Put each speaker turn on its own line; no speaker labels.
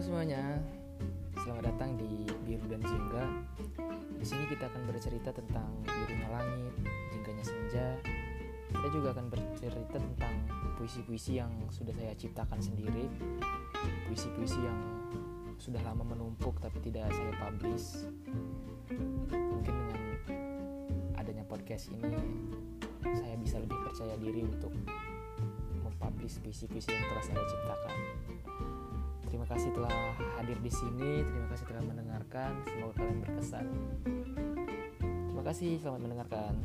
semuanya, selamat datang di Biru dan Jingga. Di sini kita akan bercerita tentang birunya langit, jingganya senja. Kita juga akan bercerita tentang puisi-puisi yang sudah saya ciptakan sendiri, puisi-puisi yang sudah lama menumpuk tapi tidak saya publish. Mungkin dengan adanya podcast ini, saya bisa lebih percaya diri untuk mempublish puisi-puisi yang telah saya ciptakan. Kasih telah hadir di sini. Terima kasih telah mendengarkan. Semoga kalian berkesan. Terima kasih. Selamat mendengarkan.